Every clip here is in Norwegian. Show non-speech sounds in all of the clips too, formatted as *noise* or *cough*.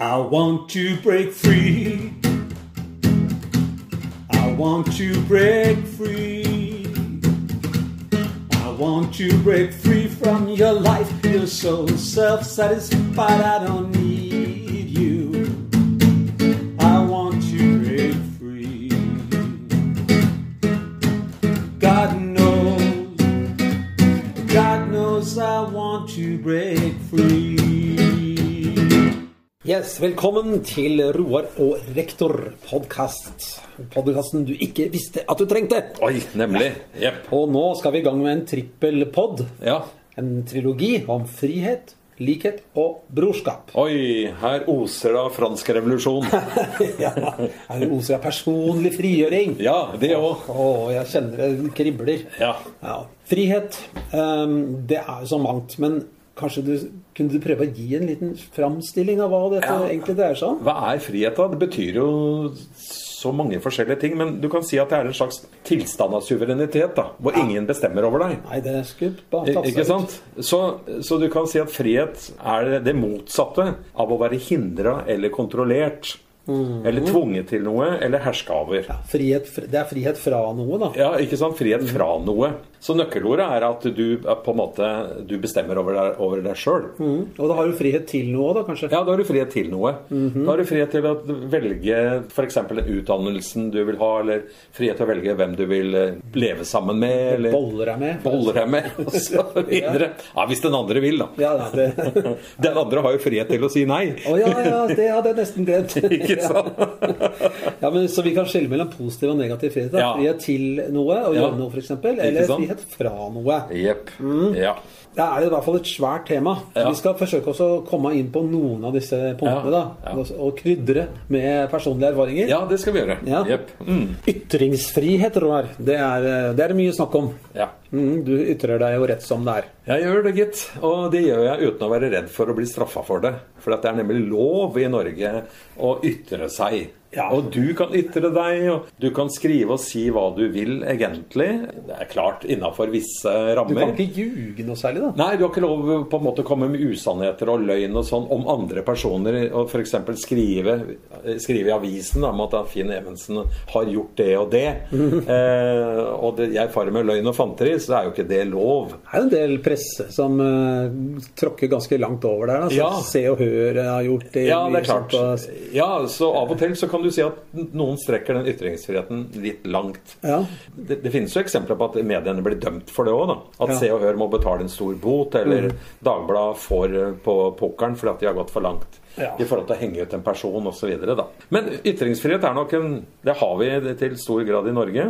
I want to break free. I want to break free. I want to break free from your life. You're so self satisfied, I don't need Velkommen til Roar og rektor-podkast. Podkasten du ikke visste at du trengte. Oi, nemlig. Yep. Og nå skal vi i gang med en trippelpod. Ja. En trilogi om frihet, likhet og brorskap. Oi, her oser det av fransk revolusjon. *laughs* ja, Her oser det av personlig frigjøring. Ja, det òg. Å, jeg kjenner det kribler. Ja. Ja. Frihet, um, det er jo så mangt. Men kanskje du kunne du prøve å gi en liten framstilling av hva dette Ja. egentlig dreier seg om? Hva er frihet, da? Det betyr jo så mange forskjellige ting. Men du kan si at det er en slags tilstand av suverenitet, da. Hvor ingen bestemmer over deg. Nei, det skulle bare tatt seg Ikke sant? Så, så du kan si at frihet er det motsatte av å være hindra eller kontrollert. Eller tvunget til noe, eller herska over. Ja, frihet, det er frihet fra noe, da. Ja, ikke sant? Frihet fra noe. Så nøkkelordet er at du på en måte du bestemmer over deg, over deg sjøl. Mm. Og da har du frihet til noe, da, kanskje? Ja, da har du frihet til noe. Da har du frihet til å velge f.eks. den utdannelsen du vil ha, eller frihet til å velge hvem du vil eh, leve sammen med, eller Boller deg med. Boller deg med, og så *laughs* videre. Ja, hvis den andre vil, da. Ja, da det... *laughs* Den andre har jo frihet til å si nei. Å ja, ja, det hadde jeg nesten glemt. *laughs* Ikke sant? Ja, men Så vi kan skille mellom positiv og negativ frihet? Da. Frihet til noe, å Ja. gjøre noe, f.eks., eller sant? Frihet fra noe. Jepp. Ja. Det er i hvert fall et svært tema. Ja. Vi skal forsøke å komme inn på noen av disse punktene. Ja, da, og- Og krydre med personlige erfaringer. ja, det skal vi gjøre. Ja. Jepp. Mm. Ytringsfrihet, Roar, det er, det er mye snakk om. Ja. Mm, du ytrer deg jo rett som det er. Jeg gjør det, gitt. Og det gjør jeg uten å være redd for å bli straffa for det. For det er nemlig lov i Norge å ytre seg. Ja. Og du kan ytre deg, og du kan skrive og si hva du vil, egentlig. Det er klart innafor visse rammer. Du kan ikke ljuge noe særlig, da. Nei, du har ikke lov på en måte å komme med usannheter og løgn og sånn om andre personer. Og f.eks. skrive, skrive i avisen om at Finn Evensen har gjort det og det. *laughs* eh, og det, jeg farer med løgn og fanteri, så er jo ikke det lov. Det er en del presse som uh, tråkker ganske langt over der. Da. Så Ja. Se og Hør har gjort det. Ja, det er klart. sånt, Ja, så av og til så kan du si at noen strekker den ytringsfriheten litt langt. Ja. Det, det finnes jo eksempler på at mediene blir dømt for det òg. At Ja. Se og Hør må betale en stor bot, eller Dagbladet får eh, på pokeren fordi at de har gått for langt. Ja. I forhold til å henge ut en person osv. Men ytringsfrihet er nok en Det har vi til stor grad i Norge.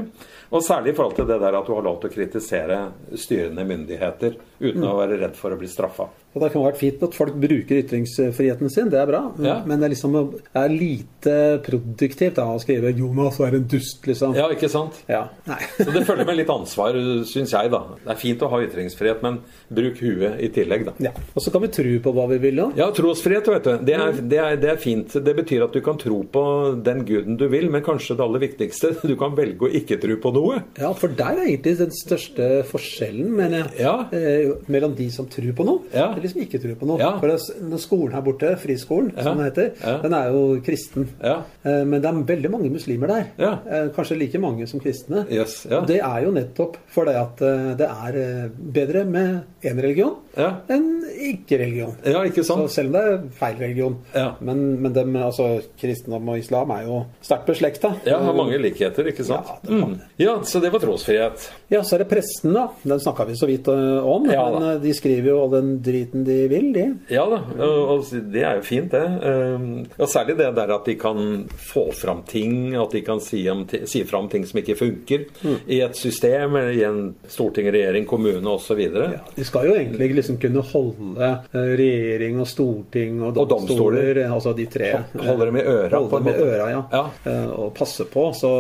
Og særlig i forhold til det der at du har lov til å kritisere styrende myndigheter uten å være redd for å bli straffa. Og Det kan være fint at folk bruker ytringsfriheten sin, det er bra. Ja. Men det er, liksom, det er lite produktivt da, å skrive 'Jonas er en dust', liksom. Ja, ikke sant? Ja. *laughs* Så det følger med litt ansvar, syns jeg, da. Det er fint å ha ytringsfrihet, men bruk huet i tillegg, da. Ja. Og så kan vi tro på hva vi vil òg. Ja, trosfrihet, vet du. Det er, det, er, det er fint. Det betyr at du kan tro på den guden du vil, men kanskje det aller viktigste, *laughs* du kan velge å ikke tro på noe. Ja, for der er egentlig den største forskjellen, mener jeg. Ja. Eh, mellom de som tror på noe, Ja. De som ikke tror på noe. Ja. For skolen her borte, friskolen, Ja. som den heter, Ja. den er jo kristen. Ja. Eh, men det er veldig mange muslimer der. Eh, kanskje like mange som kristne. Yes, det er jo nettopp fordi at eh, det er bedre med én religion enn ikke-religion. Ja, ikke sant? selv om det er feil religion. Ja. Men, men dem, altså, kristendom og islam er jo sterkt beslekta. Ja, har mange likheter, ikke sant? Ja, det mm. ja, så det var trosfrihet. Ja, så er det presten, da. Den snakka vi så vidt om. Men de skriver jo all den driten de vil, de. Ja da, og det er jo fint, det. Um, Og særlig det der at de kan få fram ting, at de kan si, om, si fram ting som ikke funker i et system, eller i en storting, regjering, kommune osv. Ja, de skal jo egentlig liksom kunne holde øh, regjering og storting og Og domstoler. domstoler, altså de tre. Holde dem i øra, Holde dem i øra, ja. Ja. Eh, Og passe på. Så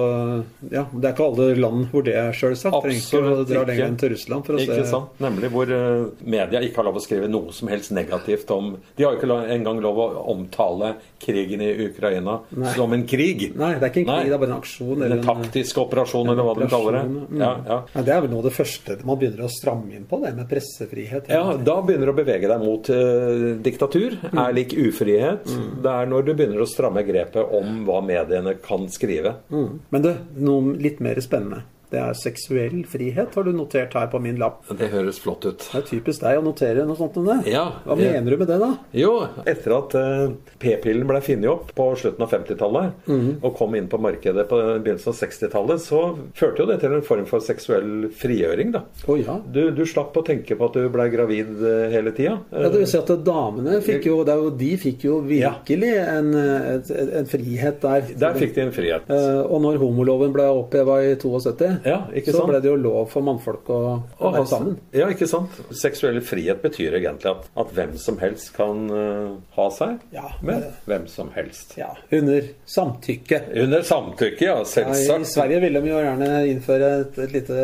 ja, det er ikke alle land hvor det er sjølsagt. Trenger ikke å dra lenger enn til Russland for å Ikke se sant? Nemlig hvor eh, media ikke har lov å skrive noe noe som helst negativt om De har jo ikke engang lov å omtale krigen i Ukraina Nei. som en krig. Nei, det er ikke en krig, Nei. det er bare en aksjon. En taktisk operasjon, eller hva de kaller det. mm. Ja, ja. Ja, det er vel noe av det første man begynner å stramme inn på, det med pressefrihet. Ja, da begynner du å bevege deg mot eh, diktatur. Er lik ufrihet. Det er når du begynner å stramme grepet om hva mediene kan skrive. Mm. Men det, noe litt mer spennende. Det er seksuell frihet, har du notert her på min lapp. Det høres flott ut. Det er typisk deg å notere noe sånt om det. Ja, Hva jeg... mener du med det, da? Jo, etter at uh, p-pillen ble funnet opp på slutten av 50-tallet, og kom inn på markedet på begynnelsen av 60-tallet, så førte jo det til en form for seksuell frigjøring, da. Oh, ja. Du, du slapp å tenke på at du ble gravid uh, hele tida. Ja, det vil si at damene fikk jo, det er jo De fikk jo virkelig en, en, en frihet der. Der fikk de en frihet. Eh, og når homoloven ble oppheva i 72, Ja, ikke så sant? ble det jo lov for mannfolk å, å være altså, sammen. Ja, ikke sant? Seksuell frihet betyr egentlig at, at hvem som helst kan uh, ha seg Ja, med det- hvem som helst. Ja, Under samtykke. Under samtykke, ja. Ja, I Sverige ville de jo gjerne innføre et, et lite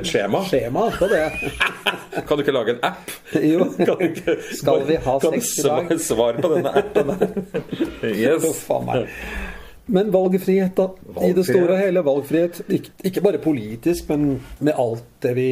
Et skjema. skjema på det. *laughs* Kan du ikke lage en app? Jo. *laughs* Kan ikke, Skal vi ha sex i dag? svar- svare på denne appen her. *laughs* Yes. Faen meg. Men valgfrihet, da. I det store og hele valgfrihet. Ikke, ikke bare politisk, men med alt det vi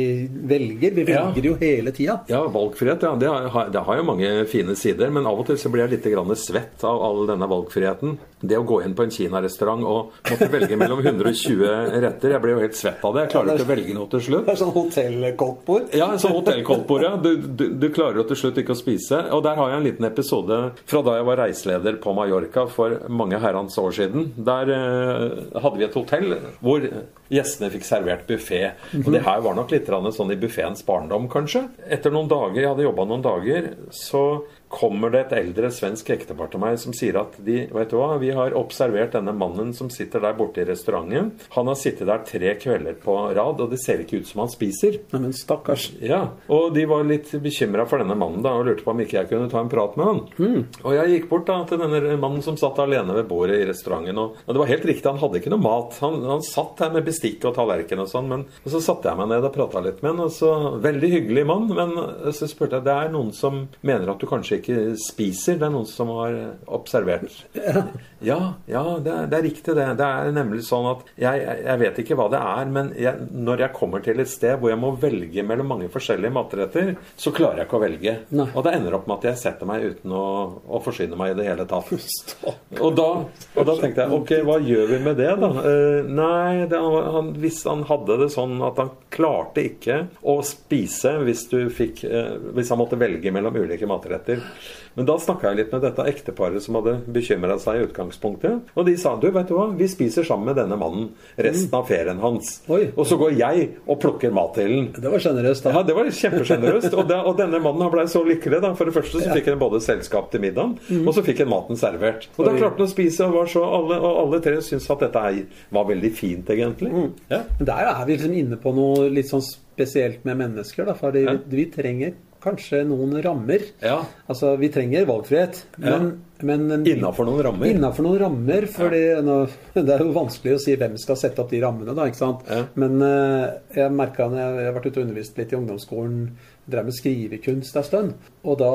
velger. Vi Ja. velger jo hele tida. Ja, valgfrihet, ja. Det har, det har jo mange fine sider. Men av og til så blir jeg litt grann svett av all denne valgfriheten. Det å gå inn på en kinarestaurant og måtte velge mellom 120 retter. Jeg blir jo helt svett av det. Jeg klarer ikke å velge noe til slutt. Det er sånn hotellkoldtbord? Ja, sånn hotellkoldtbord, ja. Du, du, du klarer jo til slutt ikke å spise. Og der har jeg en liten episode fra da jeg var reiseleder på Mallorca for mange herrens år siden. Der eh, hadde vi et hotell hvor gjestene fikk servert buffé. Og det her var nok litt sånn i buffeens barndom, kanskje. Etter noen dager, jeg hadde jobba noen dager, så kommer det et eldre svensk ektepar til meg som sier at de, vet du hva, vi har observert denne mannen som sitter der borte i restauranten. Han har sittet der tre kvelder på rad, og det ser ikke ut som han spiser. Nei, men stakkars. Ja, og de var litt bekymra for denne mannen da, og lurte på om ikke jeg kunne ta en prat med han. Og jeg gikk bort da til denne mannen som satt alene ved bordet i restauranten. Og, og det var helt riktig, han hadde ikke noe mat. Han, han satt der med bestikk og tallerken og sånn. Men og så satte jeg meg ned og prata litt med han. og så, Veldig hyggelig mann, men så spurte jeg det er noen som mener at du kanskje ikke spiser. Det er noen som har observert. Ja, ja, det er, det er riktig det. Det er nemlig sånn at jeg, jeg vet ikke hva det er, men jeg, når jeg kommer til et sted hvor jeg må velge mellom mange forskjellige matretter, så klarer jeg ikke å velge. Nei. Og det ender opp med at jeg setter meg uten å, å forsyne meg i det hele tatt. Og da, og da tenkte jeg ok, hva gjør vi med det, da? Uh, nei, det, han, hvis han hadde det sånn at han klarte ikke å spise hvis, du fikk, uh, hvis han måtte velge mellom ulike matretter. Men da snakka jeg litt med dette ekteparet som hadde bekymra seg i utgangspunktet. Og de sa du, vet du hva, vi spiser sammen med denne mannen resten av ferien hans. Oi. Og så går jeg og plukker mat til den. Det var sjenerøst, da. Ja, det var kjempesjenerøst. Og, og denne mannen blei så lykkelig. da. For det første så fikk han både selskap til middagen, og så fikk han maten servert. Og da klarte han å spise, og, var så, alle, og alle tre syntes at dette her var veldig fint, egentlig. Ja. Men der er vi liksom inne på noe litt sånn spesielt med mennesker, da. For vi, Ja. vi trenger kanskje noen rammer. ja. Altså, vi trenger valgfrihet, men, men Innafor noen rammer. Innenfor noen rammer, for ja. *laughs* det er jo vanskelig å si hvem skal sette opp de rammene, da, ikke sant. Ja. Men eh, jeg merka når jeg, jeg har vært ute og undervist litt i ungdomsskolen, drev med skrivekunst en stund, og da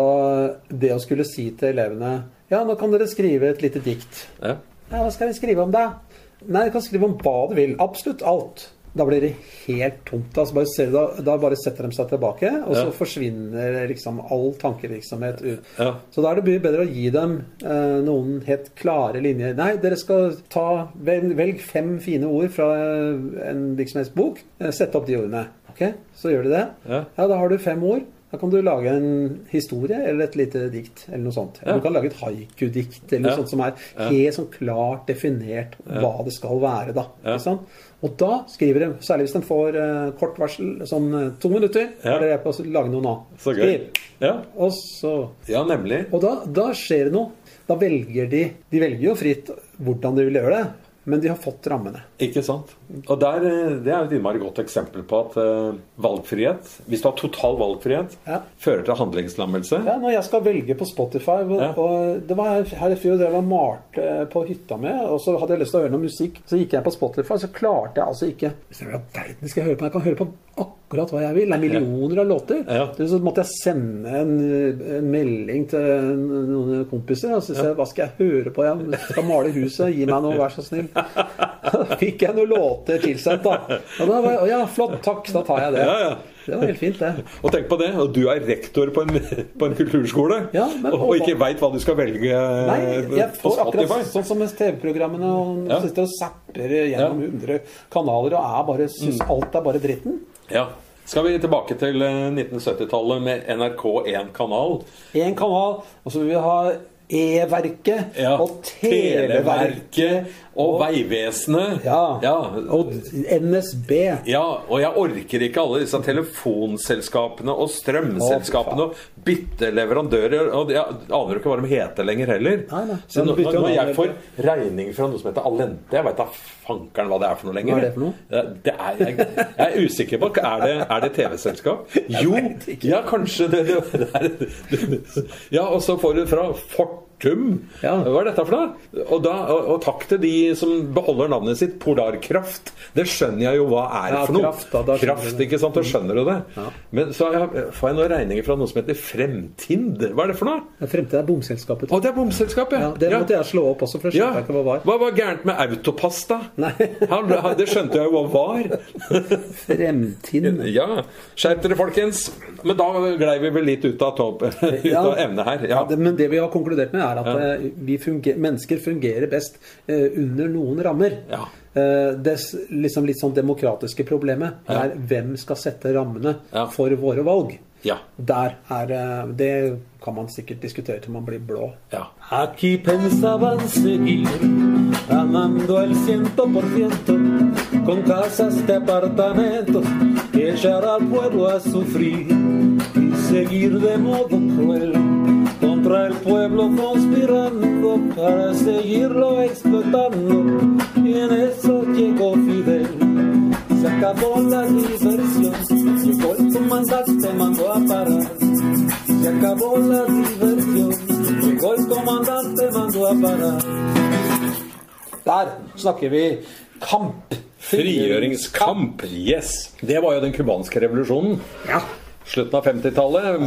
det å skulle si til elevene Ja, nå kan dere skrive et lite dikt. Ja. Ja, hva skal vi skrive om, da? Nei, du kan skrive om hva du vil. Absolutt alt. Da blir det helt tomt. Altså bare ser da, da bare setter de seg tilbake, og så forsvinner liksom all tankevirksomhet ut. Ja. Så da er det mye bedre å gi dem eh, noen helt klare linjer. Nei, dere skal ta velg, velg fem fine ord fra eh, en virksomhetsbok. som. Eh, sette opp de ordene. Ok, Så gjør de det. Ja. Ja, da har du fem ord. Da kan du lage en historie eller et lite dikt. eller noe sånt. Ja. Du kan lage et haiku-dikt eller noe Ja. sånt som er helt sånn klart definert hva det skal være. da. Ja. Og da skriver de, særlig hvis de får eh, kort varsel, sånn eh, to minutter, Ja. eller er på å lage noe nå. Så gøy. Ja, Og så ja nemlig. og da, da skjer det noe. Da velger de De velger jo fritt hvordan de vil gjøre det, men de har fått rammene. Ikke sant? Og der, eh, Det er et innmari godt eksempel på at eh, valgfrihet, hvis du har total valgfrihet, Ja. fører til handlingslammelse. Ja, når jeg skal velge på Spotify og, Ja. og Det var her i fjor jeg var malte på hytta med, og så hadde jeg lyst til å høre noe musikk. Så gikk jeg på Spotify, så klarte jeg altså ikke Hvis jeg, Hva verden skal jeg høre på? Jeg kan høre på akkurat hva jeg vil. Det er millioner av låter. Ja. Så måtte jeg sende en, en melding til noen kompiser. Og så sa jeg hva skal jeg høre på? Jeg skal male huset. Gi meg noe, vær så snill. Da *laughs* fikk jeg noen låter tilsendt, da. Og da var jeg, ja, flott, takk, da tar jeg det. Ja, ja. Det var helt fint, det. Og tenk på det, og du er rektor på en, på en kulturskole, Ja, men- og, og ikke veit hva du skal velge Nei, jeg Eh, får akkurat sånn som med TV-programmene og Ja. sitter og zapper gjennom 100 kanaler og er bare, syns Mm. alt er bare dritten. Ja. Skal vi tilbake til eh, 1970-tallet med NRK1 kanal? Én kanal, og så vil vi ha E-verket Ja. og Televerket og Vegvesenet. Ja. ja. og NSB. Ja, og jeg orker ikke alle disse telefonselskapene og strømselskapene og bytte leverandører. Og jeg aner jo ikke hva de heter lenger heller. Nei, nei. Så når, når jeg får regning fra noe som heter Alente Jeg veit da fankeren hva det er for noe lenger. Hva er det for noe? Det er, jeg, jeg er usikker på. Er det, det TV-selskap? Jo, ja, kanskje det, det, det det, Ja, og så får du fra Fortum. Ja. Hva er dette for noe? Og, da, og, og takk til de som beholder navnet sitt. Polarkraft. Det skjønner jeg jo hva er Ja, for noe. kraft, da, da kraft, ikke sant? Da skjønner du det. Men så jeg, får jeg noen regninger fra noe som heter Fremtind. Hva er det for noe? Fremtind er bomselskapet. Å, det er bomselskapet. Ja, det måtte jeg slå opp også, for jeg Ja. skjønte ikke hva var. Hva var gærent med Autopass, da? Nei. *laughs* Det skjønte jeg jo hva var. *laughs* Fremtind. Ja, skjerp dere, folkens. Men da glei vi vel litt ut av, *laughs* ut Ja. av emnet her. Ja, Ja. det, men det vi har konkludert med, er at Ja. eh, vi funger, mennesker fungerer best eh, under noen rammer. Ja. Eh, det liksom litt sånn demokratiske problemet Ja. er hvem skal sette rammene Ja. for våre valg. Ja. Der er Det kan man sikkert diskutere til man blir blå. ja. Aquí pensaban seguir ganando el ciento por ciento con casas de apartamentos que echar al pueblo a sufrir y seguir de modo cruel contra el pueblo conspirando para seguirlo explotando y en eso llegó Fidel se acabó la diversión llegó el comandante mandó a parar se acabó la diversión. Llegó el comandante, mandó a parar. Der snakker vi kamp. Frigjøringskamp. Yes. Det var jo den cubanske revolusjonen. Ja. Slutten av 50-tallet.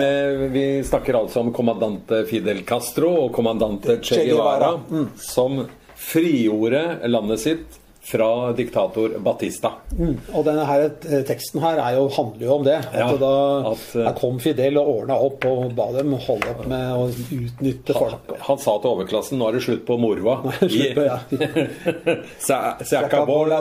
Vi snakker altså om kommandante Fidel Castro og kommandante Che Guevara. Guevara, som frigjorde landet sitt fra diktator Batista. Mm. Og denne her, eh, teksten her er jo, handler jo om det. At Ja, da at, eh, kom Fidel og ordna opp og ba dem holde opp med å utnytte folk. Han sa til overklassen nå er det slutt på moroa. slutt på, ja.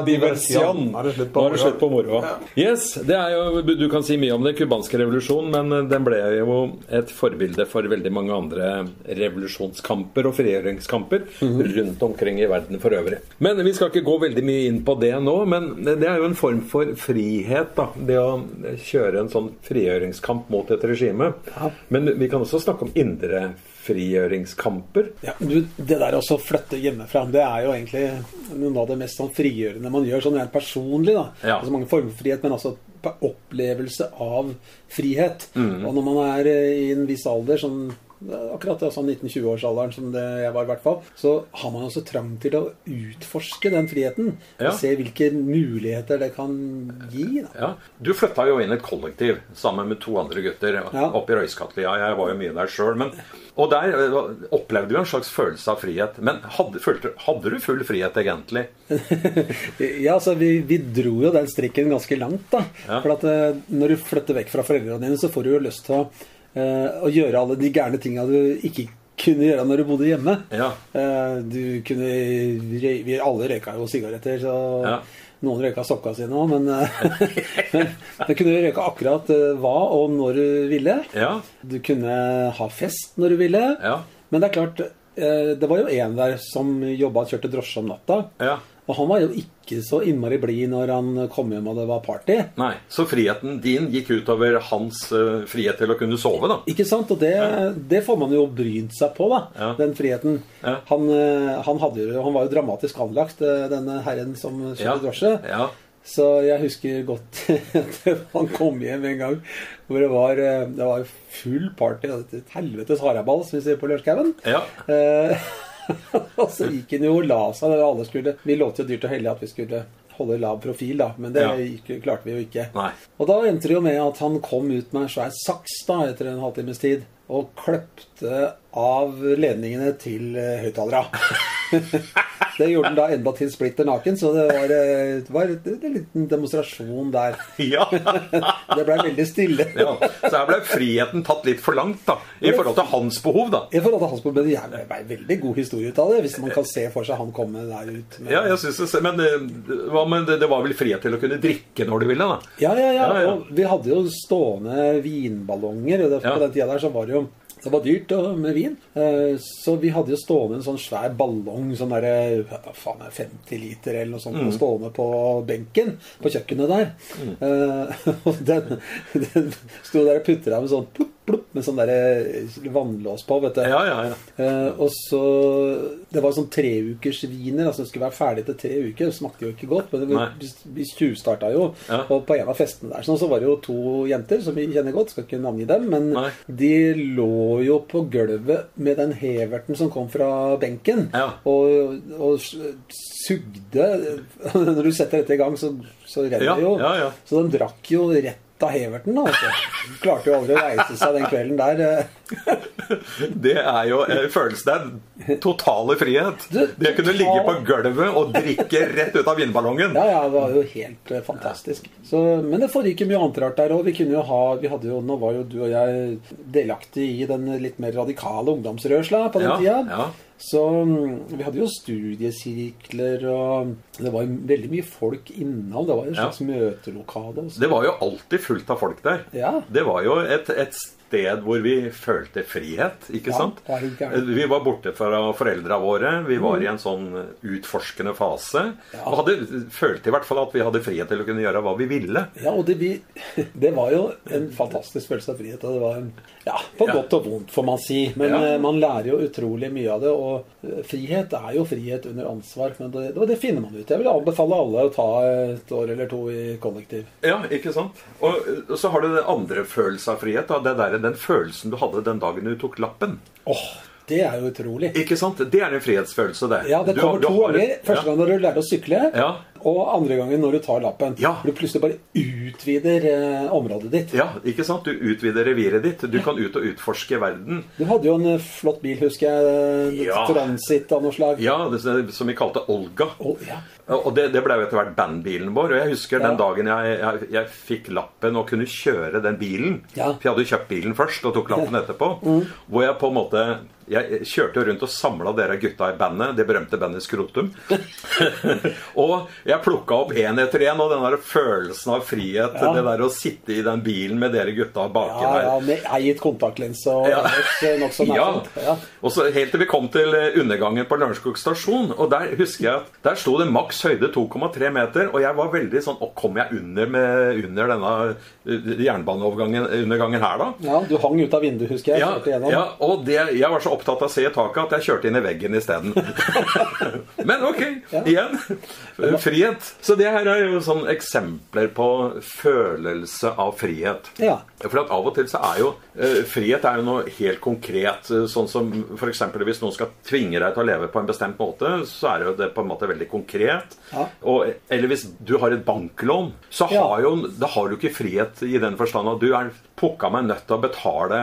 Diversión. Nå er det slutt på *laughs* slutt. Yes, det er jo, Du kan si mye om den cubanske revolusjonen, men den ble jo et forbilde for veldig mange andre revolusjonskamper og frigjøringskamper Mhm. rundt omkring i verden for øvrig. Men vi skal ikke gå veldig mye inn på det nå, men det er jo en form for frihet, da. Det å kjøre en sånn frigjøringskamp mot et regime. Ja. Men vi kan også snakke om indre frigjøringskamper. Ja, du, det der også å flytte hjemmefra, det er jo egentlig noe av det mest sånn frigjørende man gjør, sånn rent personlig. da. Ja. Altså mange former for frihet, men altså opplevelse av frihet. Mm. Og når man er i en viss alder, sånn akkurat sånn 19-20-årsalderen som det jeg var, i hvert fall, så har man også trang til å utforske den friheten. Ja. Og se hvilke muligheter det kan gi. da. Ja, Du flytta jo inn i et kollektiv sammen med to andre gutter Ja. oppe i Røyskatlia. Jeg var jo mye der sjøl. Og der eh, opplevde du en slags følelse av frihet. Men hadde, følte, hadde du full frihet egentlig? *laughs* Ja, altså vi, vi dro jo den strikken ganske langt, da. For at eh, når du flytter vekk fra foreldrene dine, så får du jo lyst til å, eh, å gjøre alle de gærne tinga du ikke kunne gjøre når du bodde hjemme. Ja. Eh, du kunne Vi alle røyka jo sigaretter, så Ja. noen røyka sokka sine òg, men, eh, *laughs* men du kunne røyke akkurat eh, hva og når du ville. Ja. Du kunne ha fest når du ville. Ja. Men det er klart, eh, det var jo en der som jobba og kjørte drosje om natta. ja. Og han var jo ikke så innmari blid når han kom hjem og det var party. Nei. Så friheten din gikk utover hans uh, frihet til å kunne sove, da? Ikke sant? Og det, det får man jo brydd seg på, da. Ja. Den friheten. Ja. Han, eh, han, hadde han var jo dramatisk anlagt, eh, denne herren som kjørte Ja. drosje. Ja. Så jeg husker godt *laughs* at han kom hjem en gang hvor det var, det var full party. Et helvetes haraball, som vi sier på Lørenskauen. Ja. *laughs* *laughs* Og så gikk han jo og la seg. Alle skulle, vi lovte jo dyrt og hellig at vi skulle holde lav profil, da. Men det Ja. gikk, klarte vi jo ikke. Nei. Og da endte det jo med at han kom ut med en svær saks da, etter en halvtimes tid. Og kløpte av ledningene til høyttalerne. *laughs* det gjorde han da enda til splitter naken, så det var, eh, det var en, en liten demonstrasjon der. *laughs* Ja. *laughs* Det blei veldig stille. ja. Så her ble friheten tatt litt for langt, da. I forhold til hans behov, da. I forhold til hans problem, det er en veldig god historie ut av det, hvis man kan se for seg han komme der ut. med- Ja, jeg synes det, Men, med det, var vel frihet til å kunne drikke når du ville, da? Ja, ja, ja. Ja, ja. Vi hadde jo stående vinballonger. og. På den tida der så var det jo det var dyrt med vin. Eh, Så vi hadde jo stående en sånn svær ballong, sånn derre hva faen er 50 liter eller noe sånt, Mm. stående på benken på kjøkkenet der. Mm. *laughs* Og den, den sto der og putra med sånn plopp, med sånn der vannlås på, vet du. Ja, ja, ja. Eh, og så Det var sånn treukers viner, Altså det skulle være ferdig til tre uker. Det smakte jo ikke godt, men det, vi, tjuvstarta jo. Ja. Og på en av festene der sånn, så var det jo to jenter som vi kjenner godt. Skal ikke navngi dem, men Nei. de lå jo på gulvet med den heverten som kom fra benken, Ja. og, og sugde *laughs* Når du setter dette i gang, så, så renner det jo. Så de drakk jo rett av heverten. da, Altså. Klarte jo aldri å reise seg den kvelden der. eh. Det er jo følelsen av totale frihet. Det å kunne ligge på gulvet og drikke rett ut av vindballongen. Ja, ja, det var jo helt eh, fantastisk. Så, men det foregikk mye annet rart der òg. Vi kunne jo ha vi hadde jo, Nå var jo du og jeg delaktig i den litt mer radikale ungdomsrørsla på den Ja, tida. ja. Så mm, vi hadde jo studiesirkler, og det var veldig mye folk innom. Det var et slags Ja. møtelokale. Det var jo alltid fullt av folk der. Ja. Det var jo et, et sted hvor vi følte frihet, ikke sant? Vi var borte fra foreldra våre. Vi var i en sånn utforskende fase. Og hadde, følte i hvert fall at vi hadde frihet til å kunne gjøre hva vi ville. Ja, og det, vi, *laughs* det var jo en fantastisk følelse av frihet. Og det var en, ja, på godt og vondt, får man si. Men Ja. eh, man lærer jo utrolig mye av det. Og eh, frihet er jo frihet under ansvar. Men det, det, det finner man ut. Jeg vil anbefale alle å ta et år eller to i kollektiv. Ja, ikke sant? Og så har du det andre følelsen av frihet. Da. Det der, den følelsen du hadde den dagen du tok lappen. Åh, det er jo utrolig. Ikke sant? Det er en frihetsfølelse, det. Ja, det kommer du to har ganger. Første gang når du lærte å sykle, Ja. Og andre gangen når du tar lappen. Ja. Du plutselig bare utvider eh, området ditt. Ja, ikke sant? Du utvider reviret ditt. Du kan ut og utforske verden. Du hadde jo en eh, flott bil, husker jeg. Ja. Transit av noe slag. Ja, det som vi kalte Olga. Oh, ja. Og det, det ble jo etter hvert bandbilen vår. Og jeg husker den dagen jeg, jeg, jeg fikk lappen og kunne kjøre den bilen. Ja. For jeg hadde jo kjøpt bilen først og tok lappen etterpå. Hvor jeg på en måte Jeg kjørte jo rundt og samla dere gutta i bandet, det berømte bandet Skrotum. *laughs* *laughs* og jeg plukka opp én etter én, og den der følelsen av frihet, Ja. det der å sitte i den bilen med dere gutta baki Ja, der ja, med eiet kontaktlinse og Ja. eh, nokså *laughs* ja. Ja. Og så Helt til vi kom til eh, undergangen på Lørenskog stasjon. Og Der husker jeg at der sto det maks høyde 2,3 meter. Og jeg var veldig sånn Å, kom jeg under, med, under denne eh, jernbaneovergangen her, da? ja, du hang ut av vinduet, husker jeg. Ja, ja, og det, jeg var så opptatt av å se i taket at jeg kjørte inn i veggen isteden. *laughs* *laughs* Men ok, igjen. Frihet. Så det her er jo sånn eksempler på følelse av frihet. Ja. For at av og til så er jo eh, frihet er jo noe helt konkret. eh, Sånn som f.eks. hvis noen skal tvinge deg til å leve på en bestemt måte, så er jo det på en måte veldig konkret. Ja. Og, eller hvis du har et banklån, så Ja. har jo, da har du ikke frihet i den forstand at du er pukka meg nødt til å betale,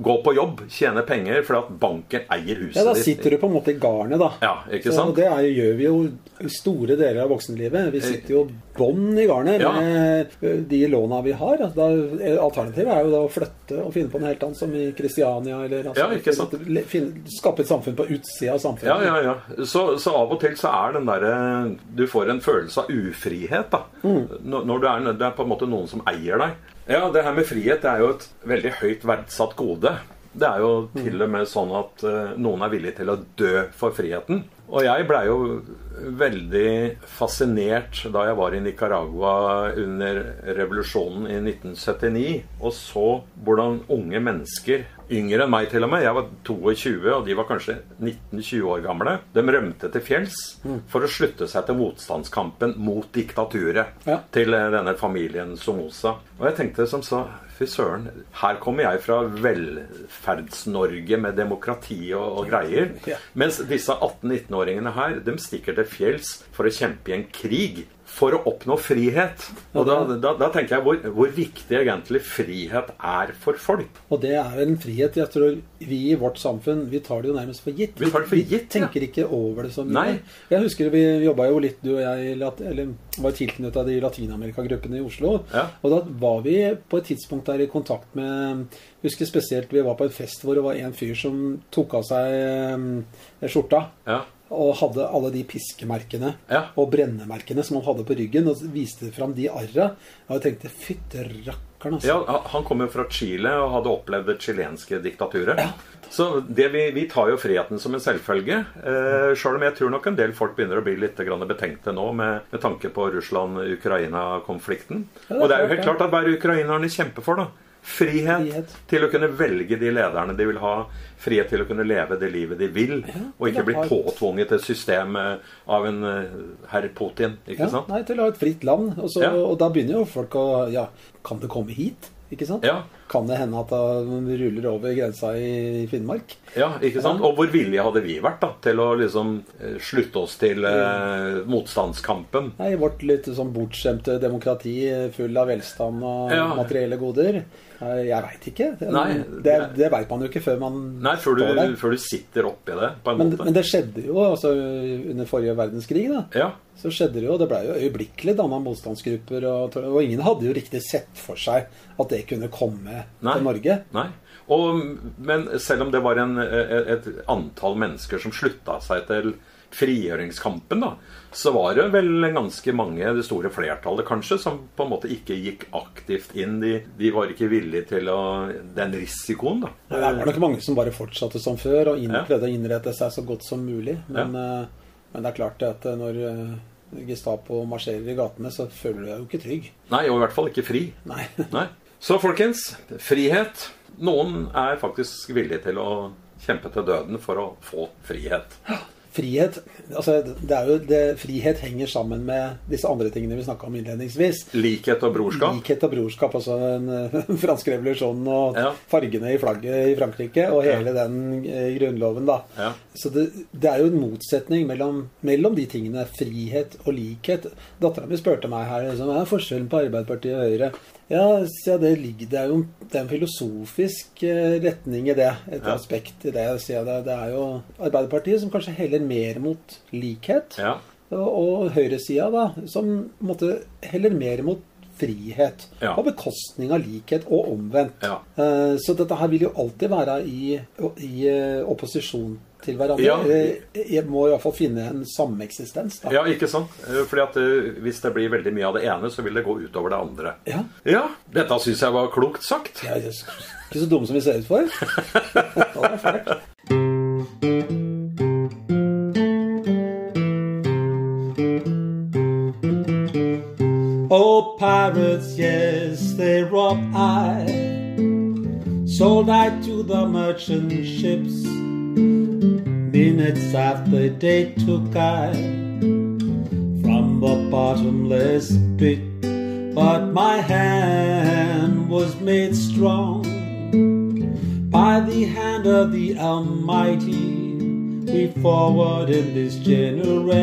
gå på jobb, tjene penger, for at banken eier huset ditt. Ja, da ditt. sitter du på en måte i garnet, da. Ja, ikke Så sant? det er, gjør vi jo store deler av voksenlivet. Vi sitter jo bånn i garnet Ja. med de låna vi har. Altså, Da, alternativet er jo da å flytte og finne på noe helt annet, som i Kristiania. Eller altså, Ja, ikke sant? finne- skape et samfunn på utsida av samfunnet. Ja, ja, ja. Så, så av og til så er den derre Du får en følelse av ufrihet, da. Når, når du er, det er på en måte noen som eier deg. Ja, det her med frihet det er jo et veldig høyt verdsatt gode. Det er jo til og med sånn at eh, noen er villig til å dø for friheten. Og jeg blei jo veldig fascinert da jeg var i Nicaragua under revolusjonen i 1979 og så hvordan unge mennesker, yngre enn meg til og med, jeg var 22 og de var kanskje 19-20 år gamle, de rømte til fjells for å slutte seg til motstandskampen mot diktaturet Ja. til eh, denne familien Somoza. Og jeg tenkte som så Fy søren, her kommer jeg fra Velferds-Norge med demokrati og, og greier. Mens disse 18-19-åringene her, de stikker til fjells for å kjempe i en krig for å oppnå frihet. Og da, da, da tenker jeg hvor, hvor viktig egentlig frihet er for folk. Og det er en frihet jeg tror vi i vårt samfunn vi tar det jo nærmest for gitt. Vi tar det for gitt, ja. tenker ikke over det så mye. Nei. Jeg husker vi jobba jo litt, du og jeg, eller var tilknytta de Latin-Amerika-gruppene i Oslo. Ja. Og da var vi på et tidspunkt der i kontakt med jeg husker spesielt vi var på en fest hvor det var en fyr som tok av seg eh, skjorta. Ja. Og hadde alle de piskemerkene Ja. og brennemerkene som han hadde på ryggen, og viste fram de arra. Og jeg tenkte fytte rakkeren, altså. Ja, Han kom jo fra Chile og hadde opplevd det chilenske diktaturet. Så det vi, vi tar jo friheten som en selvfølge. Eh, Sjøl om jeg tror nok en del folk begynner å bli litt grann betenkte nå med, med tanke på Russland-Ukraina-konflikten. Ja, og det er jo helt klart at hver ukrainerne kjemper for, da. Frihet, Frihet. til å kunne velge de lederne de vil ha. Frihet til å kunne leve det livet de vil. og ikke bli påtvunget et system eh, av en eh, herr Putin. Ikke Ja, sant? nei, til å ha et fritt land. Og, så, Ja. og da begynner jo folk å Ja, kan det komme hit? Ikke sant? Ja. Kan det hende at det ruller over grensa i Finnmark? Ja, ikke sant? Og hvor villige hadde vi vært da, til å liksom eh, slutte oss til eh, motstandskampen? Nei, vårt litt sånn bortskjemte demokrati full av velstand og Ja. materielle goder. Jeg veit ikke. Nei, det, det veit man jo ikke før man Nei, før står du, der. før du sitter oppi det, på en Men, måte. men det skjedde jo altså, under forrige verdenskrig. da Ja, så skjedde det jo, det ble jo øyeblikkelig danna motstandsgrupper, og, og ingen hadde jo riktig sett for seg at det kunne komme Nei. til Norge. nei. Og, men selv om det var en, eh, et antall mennesker som slutta seg til frigjøringskampen, da, så var det vel ganske mange, det store flertallet kanskje, som på en måte ikke gikk aktivt inn. De, de var ikke villige til å, den risikoen, da. Det var nok mange som bare fortsatte som før og inn, Ja. prøvde å innrette seg så godt som mulig. Men, ja. men det er klart at eh, når eh, Gestapo marsjerer i gatene, så føler du deg jo ikke trygg. Nei, og i hvert fall ikke fri. Nei. Nei. Så folkens, frihet. Noen er faktisk villige til å kjempe til døden for å få frihet. Frihet altså det er jo det, Frihet henger sammen med disse andre tingene vi snakka om innledningsvis. Likhet og brorskap. Likhet og brorskap, altså *laughs* den franske revolusjonen og Ja. fargene i flagget i Frankrike og hele den eh, grunnloven, da. Ja. Så det, det er jo en motsetning mellom, mellom de tingene. Frihet og likhet. Dattera mi spurte meg her liksom, hva er forskjellen på Arbeiderpartiet og Høyre. Ja, det, ligger, det er jo det er en filosofisk eh, retning i det. Et Ja. aspekt i det. det. Det er jo Arbeiderpartiet som kanskje heller mer mot likhet. Ja. Og, og høyresida, da, som måtte heller mer mot frihet. Ja. På bekostning av likhet, og omvendt. Ja. Eh, Så dette her vil jo alltid være i, i eh, opposisjon til hverandre. Ja. Eh, Jeg må i hvert fall finne en sameksistens. Da. ja, ikke sant? Eh, Fordi at eh, Hvis det blir veldig mye av det ene, så vil det gå utover det andre. Ja. Ja, dette syns jeg var klokt sagt. Jeg er ikke så dumme som vi ser ut for. *laughs* Det. Oh, pirates, yes, they robbed I. Sold I to the merchant ships. Minutes after they took I from the bottomless pit. But my hand was made strong by the hand of the Almighty. We forward in this generation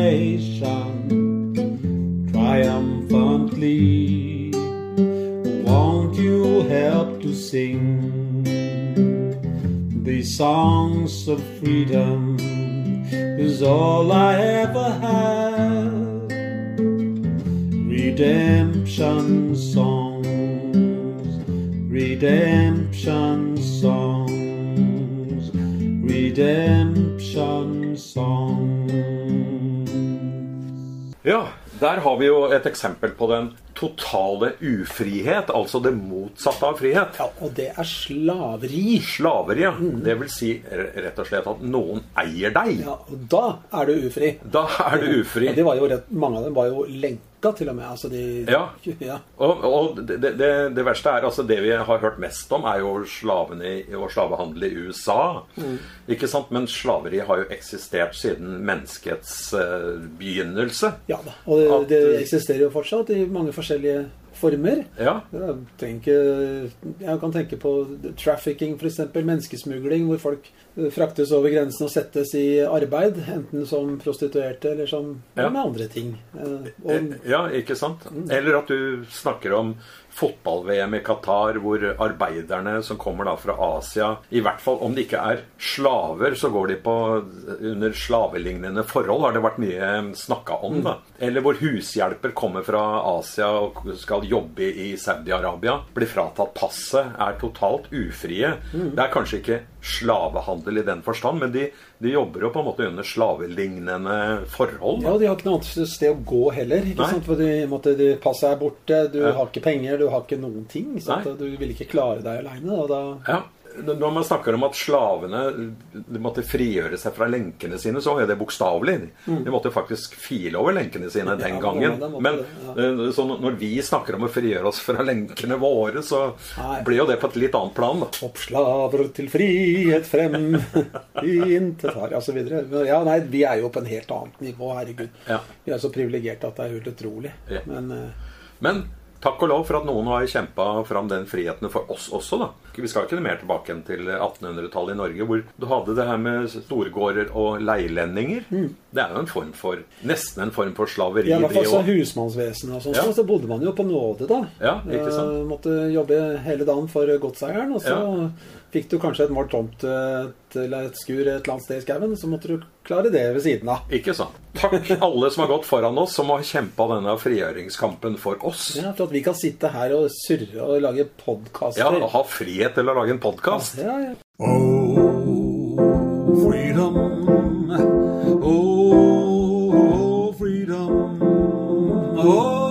triumphantly. Won't you help to sing these songs of freedom? Is all I ever have. Redemption songs, redemption songs, redemption songs. Ja, der har vi jo et eksempel på den totale ufrihet, altså det motsatte av frihet. Ja, og det er slaveri. Slaveri, ja. Det vil si rett og slett at noen eier deg. Ja, og da er du ufri. Da er du ufri. Ja, de var jo rett, mange av dem var jo lenka til og med. Altså de, Ja. *laughs* ja. Og, og det, det, det verste er altså det vi har hørt mest om, er jo slavene og slavehandel i USA. Ikke sant? Men slaveri har jo eksistert siden menneskets eh, begynnelse. Ja da. Og det, At- det eksisterer jo fortsatt i mange forskjellige former. Ja. Jeg, tenker, jeg kan tenke på trafficking, f.eks. Menneskesmugling, hvor folk eh, fraktes over grensen og settes i arbeid. Enten som prostituerte eller som Ja. med andre ting. Eh, Og, Eh, Ja, ikke sant? Eller at du snakker om fotball-VM i Qatar, hvor arbeiderne som kommer da fra Asia I hvert fall om de ikke er slaver, så går de på under slavelignende forhold, har det vært mye snakka om. da. Eller hvor hushjelper kommer fra Asia og skal jobbe i Saudi-Arabia, blir fratatt passet, er totalt ufrie. Det er kanskje ikke slavehandel i den forstand, men de, de jobber jo på en måte under slavelignende forhold. ja, og De har ikke noe annet sted å gå heller. ikke Nei. sant? For de, måtte, de Passet er borte, du Ja. har ikke penger, du har ikke noen ting. Sant? Nei. Du vil ikke klare deg aleine. Da Ja. Når man snakker om at slavene de måtte frigjøre seg fra lenkene sine, så er det bokstavelig. De måtte faktisk file over lenkene sine den gangen. Men eh, så når vi snakker om å frigjøre oss fra lenkene våre, så blir jo det på et litt annet plan. da. Oppslaver til frihet frem, intet har. Men Ja, nei, vi er jo på en helt annet nivå, herregud. Vi er så privilegerte at det er helt utrolig. Men eh, Men takk og lov for at noen har kjempa fram den friheten for oss også, da. Vi skal ikke mer tilbake enn til 1800-tallet i Norge, hvor du hadde det her med storgårder og leilendinger. Det er jo en form for Nesten en form for slaveri. i hvert fall sånn så husmannsvesenet og sånn, Ja. så bodde man jo på nåde, da. Ja, ikke sant? Eh, måtte jobbe hele dagen for godseieren, og så fikk du kanskje et mål tomt til et skur et eller annet sted i skauen, så måtte du klare det ved siden av. Ikke sant. Takk alle som har gått foran oss, som har kjempa denne frigjøringskampen for oss. Ja, for at vi kan sitte her og surre og lage podkaster. Ja, og ha frihet til å lage en podkast. ja, ja. Oh, freedom. Oh, freedom. Oh,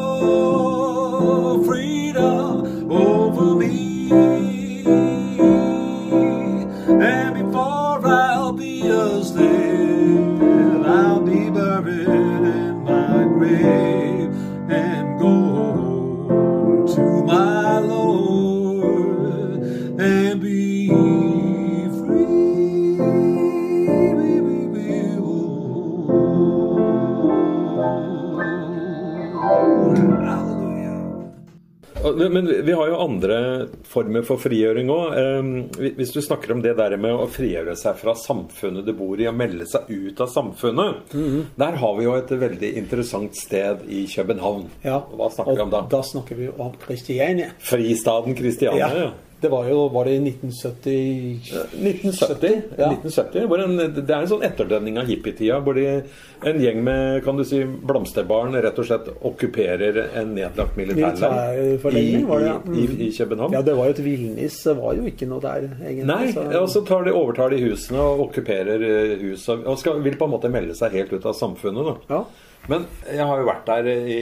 vi har jo andre former for frigjøring òg. Hvis du snakker om det der med å frigjøre seg fra samfunnet du bor i, og melde seg ut av samfunnet, der har vi jo et veldig interessant sted i København. Ja, Hva snakker vi om da? Da snakker vi om Kristiania. Fristaden Kristiania. Ja. Det var jo Var det i 1970 1970. Ja. 1970 hvor en, det er en sånn etterdønning av hippietida, hvor de, en gjeng med kan du si, blomsterbarn rett og slett okkuperer en nedlagt militærleir i, ja. i, i, i København. Ja, det var jo et villnis. Det var jo ikke noe der, egentlig. Nei, så- og så tar de, overtar de husene og okkuperer eh, huset og skal, vil på en måte melde seg helt ut av samfunnet. da. Ja. Men jeg har jo vært der i,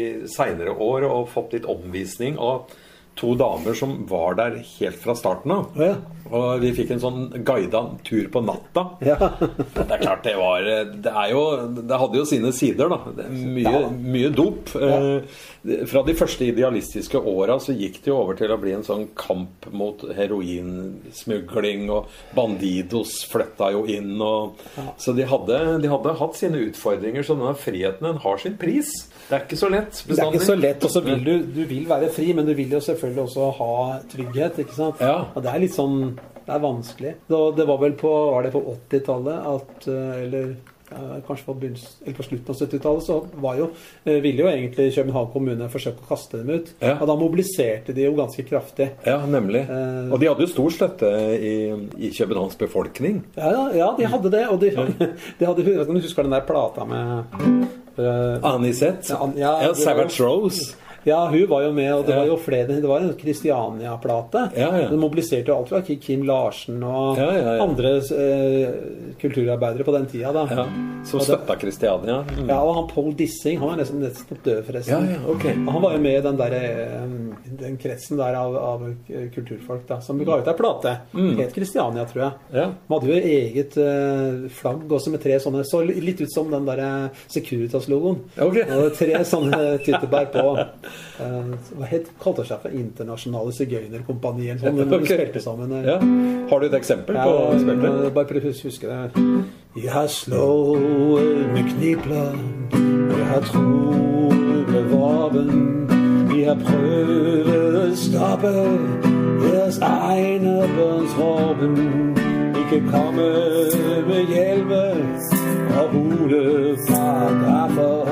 i seinere år og fått litt omvisning av to damer som var der helt fra starten av. Ja. Og vi fikk en sånn guida tur på natta. Ja. Det er klart det var Det er jo Det hadde jo sine sider, da. Mye, Ja. mye dop. Eh, fra de første idealistiske åra så gikk det jo over til å bli en sånn kamp mot heroinsmugling, og Bandidos flytta jo inn, og Så de hadde, de hadde hatt sine utfordringer, så denne friheten den har sin pris. Det er ikke så lett. Det er ikke så lett, og så vil du, du vil være fri, men du vil jo selvfølgelig også ha trygghet, ikke sant? Ja. Og det er litt sånn Det er vanskelig. Det var vel på Var det på 80-tallet at eh, Eller kanskje på, eller på slutten av 70-tallet, så var jo, eh, ville jo egentlig København kommune forsøke å kaste dem ut. Ja. Og da mobiliserte de jo ganske kraftig. Ja, nemlig. Eh. Og de hadde jo stor støtte i, i Københavns befolkning. Ja, ja, de hadde det. Og de, *laughs* de hadde, du husker den der plata med eh, Anisette. Ja, An- ja, ja, Savage Rose. Ja, hun var jo med, og det var jo flere Det var en Kristiania-plate. Ja, ja. Den mobiliserte jo alt fra Kim Larsen og Ja, andre eh, kulturarbeidere på den tida. da. Som støtta Kristiania. Mm. Ja, og han Paul Dissing han var nesten nesten død, forresten. Ja, ja, ok. Han var jo med i den, der, eh, den kretsen der av, av kulturfolk da, som ga ut ei plate. Mm. Helt Kristiania, tror jeg. Ja. De hadde jo eget eh, flagg også med tre sånne Så litt ut som den derre Securitas-logoen. Okay. Og tre sånne tyttebær på. *laughs* eh, hva het kalte seg for Internasjonale Sigøynerkompaniet? Sånn, men *laughs* Ok. spilte sammen. eh. Ja. Har du et eksempel Ja, på hva du spilte? eh, bare prøv å huske det. Jeg slår med knipler, jeg har tro med vaven. Jeg har prøvd å stoppe deres egne bønnsråpen. Ikke komme med hjelme og huleparagrafer. Men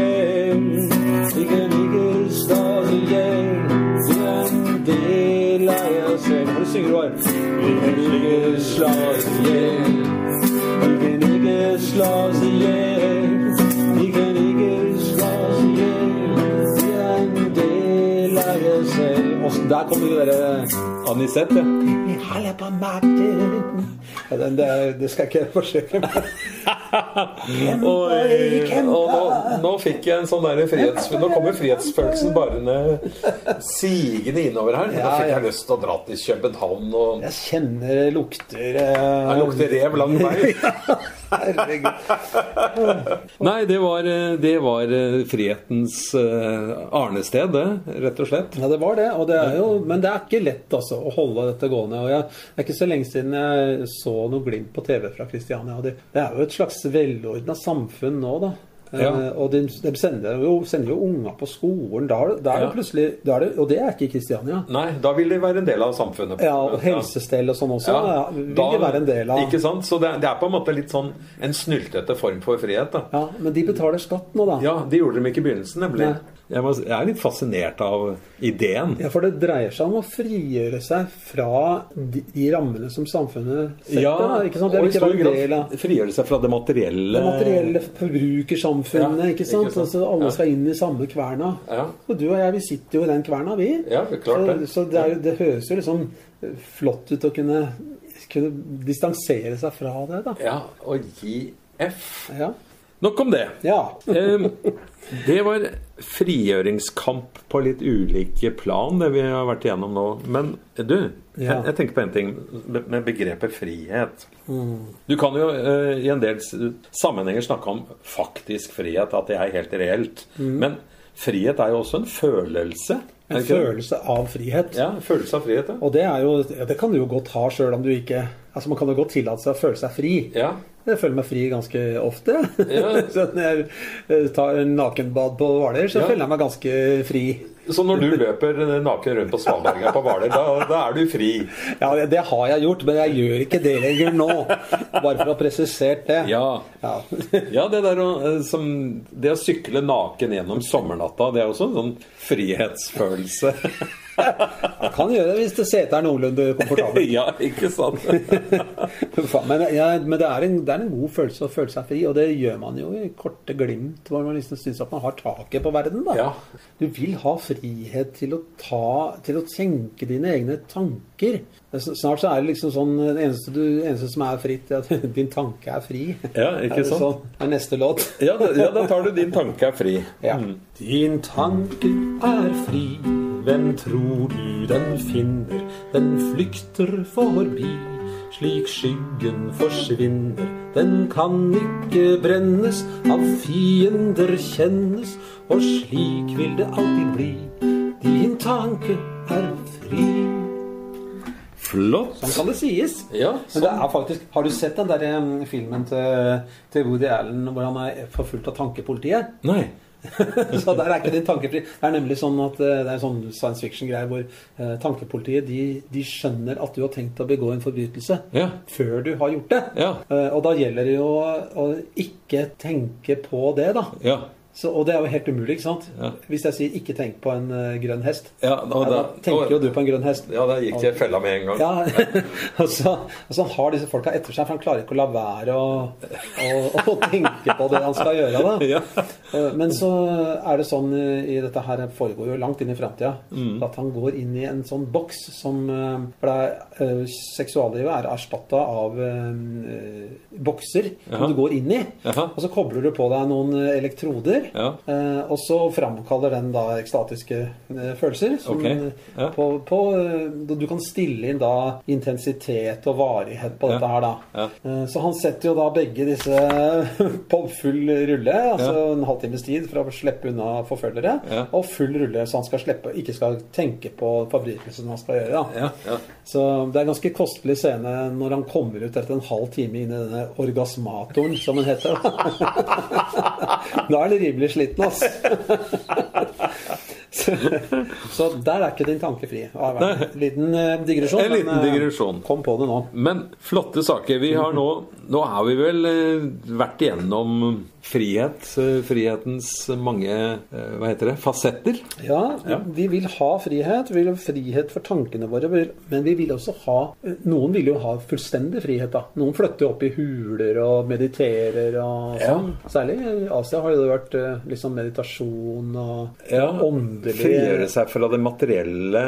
der kommer det derre Anisette, ja. Vi holder på makten. Ja, den, det, det skal ikke jeg forsøke meg Oi, og nå, nå fikk jeg en sånn der frihets... Nå kommer frihetsfølelsen bare ned sigende innover her. Nå fikk jeg lyst til å dra til København og Jeg kjenner det lukter eh, Det lukter rev lang vei. *laughs* Herregud. Nei, det var, eh, det var eh, frihetens eh, arnested, det, rett og slett. Ja, det var det. Og det er jo, men det er ikke lett altså, å holde dette gående. Og jeg, det er ikke så lenge siden jeg så noe glimt på TV fra Kristiania. Det, det er jo et slags velordna samfunn nå, da. Ja. Eh, og de, de sender, jo, sender jo unger på skolen. Da, da er det Ja. plutselig da er det, Og det er ikke i Kristiania. Nei, da vil de være en del av samfunnet. Ja, og helsestell og sånn også ja, vil de være en del av. Ikke sant? Så det, det er på en måte litt sånn en snyltete form for frihet, da. Ja, Men de betaler skatt nå, da. Ja, det gjorde de ikke i begynnelsen, nemlig. Nei. Jeg, må, jeg er litt fascinert av ideen. Ja, For det dreier seg om å frigjøre seg fra de, de rammene som samfunnet setter. da, ikke sant? Det og i stor grad frigjøre seg fra det materielle. det materielle forbrukersamfunnet. Ja, ikke sant? ikke sant? Altså, alle Ja. skal inn i samme kverna. Ja. Og du og jeg, vi sitter jo i den kverna, vi. Ja, klart det. så det, er, det høres jo liksom flott ut å kunne, kunne distansere seg fra det, da. Ja, og gi F. Ja. Nok om det. ja. Det var frigjøringskamp på litt ulike plan, det vi har vært igjennom nå. Men du, jeg, Ja. jeg tenker på en ting med begrepet frihet. Mm. Du kan jo uh, i en del sammenhenger snakke om faktisk frihet, at det er helt reelt. Men frihet er jo også en følelse. Mm. En følelse av frihet. Ja, en følelse av frihet, ja. Og det jo ja, Det kan du jo godt ha sjøl om du ikke Altså Man kan jo godt tillate seg å føle seg fri. ja. Jeg føler meg fri ganske ofte. Ja. *laughs* så når jeg eh, tar en nakenbad på Hvaler, så Ja. føler jeg meg ganske fri. Så når du løper naken rundt på Svalberga på Hvaler, da, da er du fri? Ja, det, det har jeg gjort, men jeg gjør ikke det lenger nå. Bare for å ha presisert det. Ja. Ja. *laughs* Ja, det der eh, som, det å sykle naken gjennom sommernatta, det er også en sånn frihetsfølelse. *laughs* Jeg kan gjøre det hvis det setet er noenlunde komfortabelt. *laughs* ja, ikke sant? *laughs* Men, ja, men det, er en, det er en god følelse å føle seg fri, og det gjør man jo i korte glimt, hvor man liksom syns at man har taket på verden. da. Ja. Du vil ha frihet til å ta Til å tenke dine egne tanker. Det er Snart så er det liksom sånn Det eneste, du, eneste som er fritt, er at *laughs* din tanke er fri. Ja, ikke sant? Sånn? Det er neste låt. *laughs* Ja, da, ja, da tar du din tanke er fri. Ja. Din tanke er fri, hvem tror du den finner? Den flykter forbi, slik skyggen forsvinner. Den kan ikke brennes, av fiender kjennes, og slik vil det alltid bli. Din tanke er fri. Flott. Sånn kan det sies. Ja, sånn. Men det er faktisk, Har du sett den der filmen til, til Woody Allen hvor han er forfulgt av tankepolitiet? Nei. *laughs* Så der er ikke din tankefri. Det er nemlig sånn at eh, det er sånn science fiction-greie hvor eh, tankepolitiet de, de skjønner at du har tenkt å begå en forbrytelse Ja. før du har gjort det. Ja. Eh, og da gjelder det jo å, å ikke tenke på det, da. Ja. Så, og det er jo helt umulig, ikke sant? Ja. Hvis jeg sier 'ikke tenk på en uh, grønn hest', Ja, da da- tenker og- jo du på en grønn hest. Ja, da gikk jeg i fella med en gang. Ja, *laughs* og så, så han har disse folka etter seg, for han klarer ikke å la være å, å, å tenke på det han skal gjøre. da. *laughs* Ja. Eh, Men så er det sånn eh, i dette her foregår jo langt inn i framtida, Mm. at han går inn i en sånn boks som For det er, seksuallivet er erstatta av eh, bokser som du går inn i. Jaha. Og så kobler du på deg noen elektroder, stemmer. Ja. Eh, og så framkaller den da ekstatiske eh, følelser. Som, Ok, ja. på, på, eh, du kan stille inn da intensitet og varighet på dette her, da. Eh, så han setter jo da begge disse *laughs* på full rulle, altså en halvtimes tid for å slippe unna forfølgere, og full rulle så han skal slippe, ikke skal tenke på forbrytelsen han skal gjøre. da. Ja, ja. Så det er en ganske kostelig scene når han kommer ut etter en halv time inn i denne orgasmatoren, som den heter. da *laughs* er han rimelig sliten, ass. *laughs* så, så der er ikke din tanke fri. En liten eh, digresjon. En liten men, eh, digresjon. Kom på det nå. Men flotte saker. Vi har nå Nå har vi vel eh, vært igjennom frihet. eh, Frihetens mange eh, Hva heter det? Fasetter. Ja, Ja. vi vil ha frihet. Vi vil ha frihet for tankene våre. Men vi vil også ha Noen vil jo ha fullstendig frihet, da. Noen flytter opp i huler og mediterer og Ja. sånn. Særlig i Asia har det vært liksom meditasjon og Ja, åndelig Frigjøre seg fra det materielle.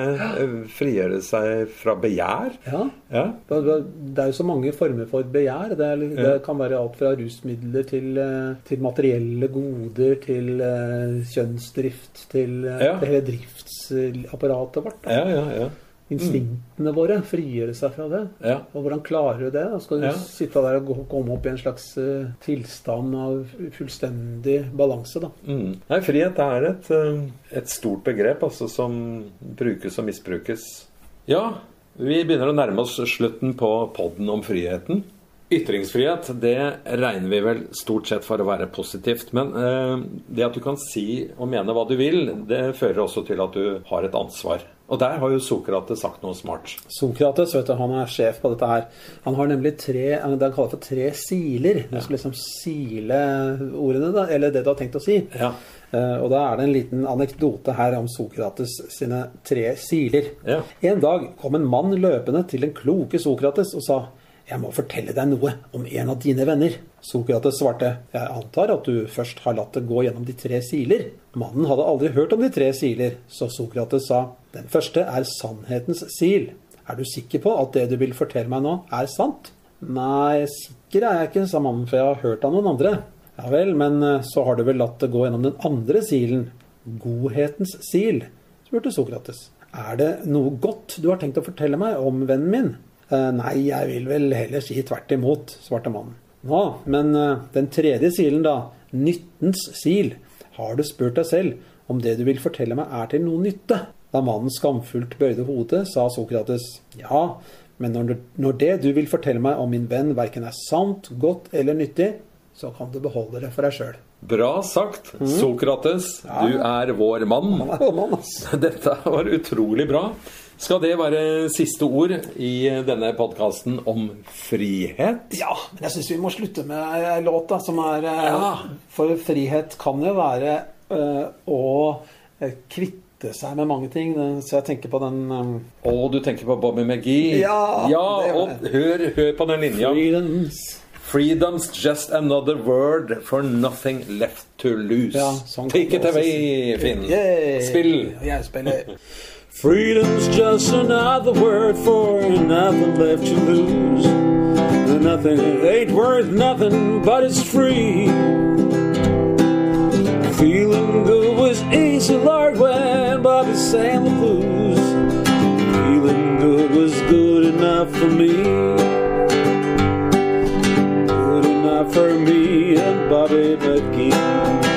Frigjøre seg fra begjær. Ja. Ja. Det er jo så mange former for begjær. Det, er, det kan være alt fra rusmidler til, eh, til materielle goder, til eh, kjønnsdrift, til, eh, Ja. til hele driftsapparatet vårt. Da. Ja, ja, ja. Instinktene våre, frigjøre seg fra det. ja. Og hvordan klarer du det? Da skal du Ja. sitte der og komme opp i en slags tilstand av fullstendig balanse, da. Mm. Nei, frihet er et, et stort begrep altså, som brukes og misbrukes. Ja, vi begynner å nærme oss slutten på podden om friheten. Ytringsfrihet det regner vi vel stort sett for å være positivt. Men eh, det at du kan si og mene hva du vil, det fører også til at du har et ansvar. Og der har jo Sokrates sagt noe smart. Sokrates vet du, han er sjef på dette her. Han har nemlig tre det han kaller for tre siler. Du skal liksom sile ordene, da, eller det du har tenkt å si. Ja. Eh, og da er det en liten anekdote her om Sokrates sine tre siler. Ja. En dag kom en mann løpende til den kloke Sokrates og sa jeg må fortelle deg noe om en av dine venner. Sokrates svarte, jeg antar at du først har latt det gå gjennom de tre siler. Mannen hadde aldri hørt om de tre siler, så Sokrates sa, den første er sannhetens sil. Er du sikker på at det du vil fortelle meg nå, er sant? Nei, sikker er jeg ikke, sa mannen, for jeg har hørt av noen andre. Ja vel, men eh, så har du vel latt det gå gjennom den andre silen, godhetens sil, spurte Sokrates. Er det noe godt du har tenkt å fortelle meg om vennen min? «Eh, Nei, jeg vil vel heller si tvert imot, svarte mannen. Nå, men eh, den tredje silen da, nyttens sil, har du spurt deg selv om det du vil fortelle meg er til noe nytte? Da mannen skamfullt bøyde hodet, sa Sokrates, ja, men når, når det du vil fortelle meg om min venn verken er sant, godt eller nyttig, så kan du beholde det for deg sjøl. Bra sagt, Sokrates. Du er vår mann. Han er vår mann, ass. *laughs* Dette var utrolig bra. Skal det være siste ord i denne podkasten om frihet? Ja, men jeg syns vi må slutte med ei låt da, som er eh, Ja. For frihet kan jo være eh, å eh, kvitte seg med mange ting. Så jeg tenker på den eh, Å, du tenker på Bobby McGee? Ja, ja og hør, hør på den linja. Freedoms. Freedom's just another word for nothing left to lose. Ja, sånn Take it away. Finn. Spill. Jeg spiller. Freedom's just another word for nothing left to lose. Nothing ain't worth nothing, but it's free. Feeling good was easy, Lord, when Bobby sang the blues. Feeling good was good enough for me. Good enough for me and Bobby McGee.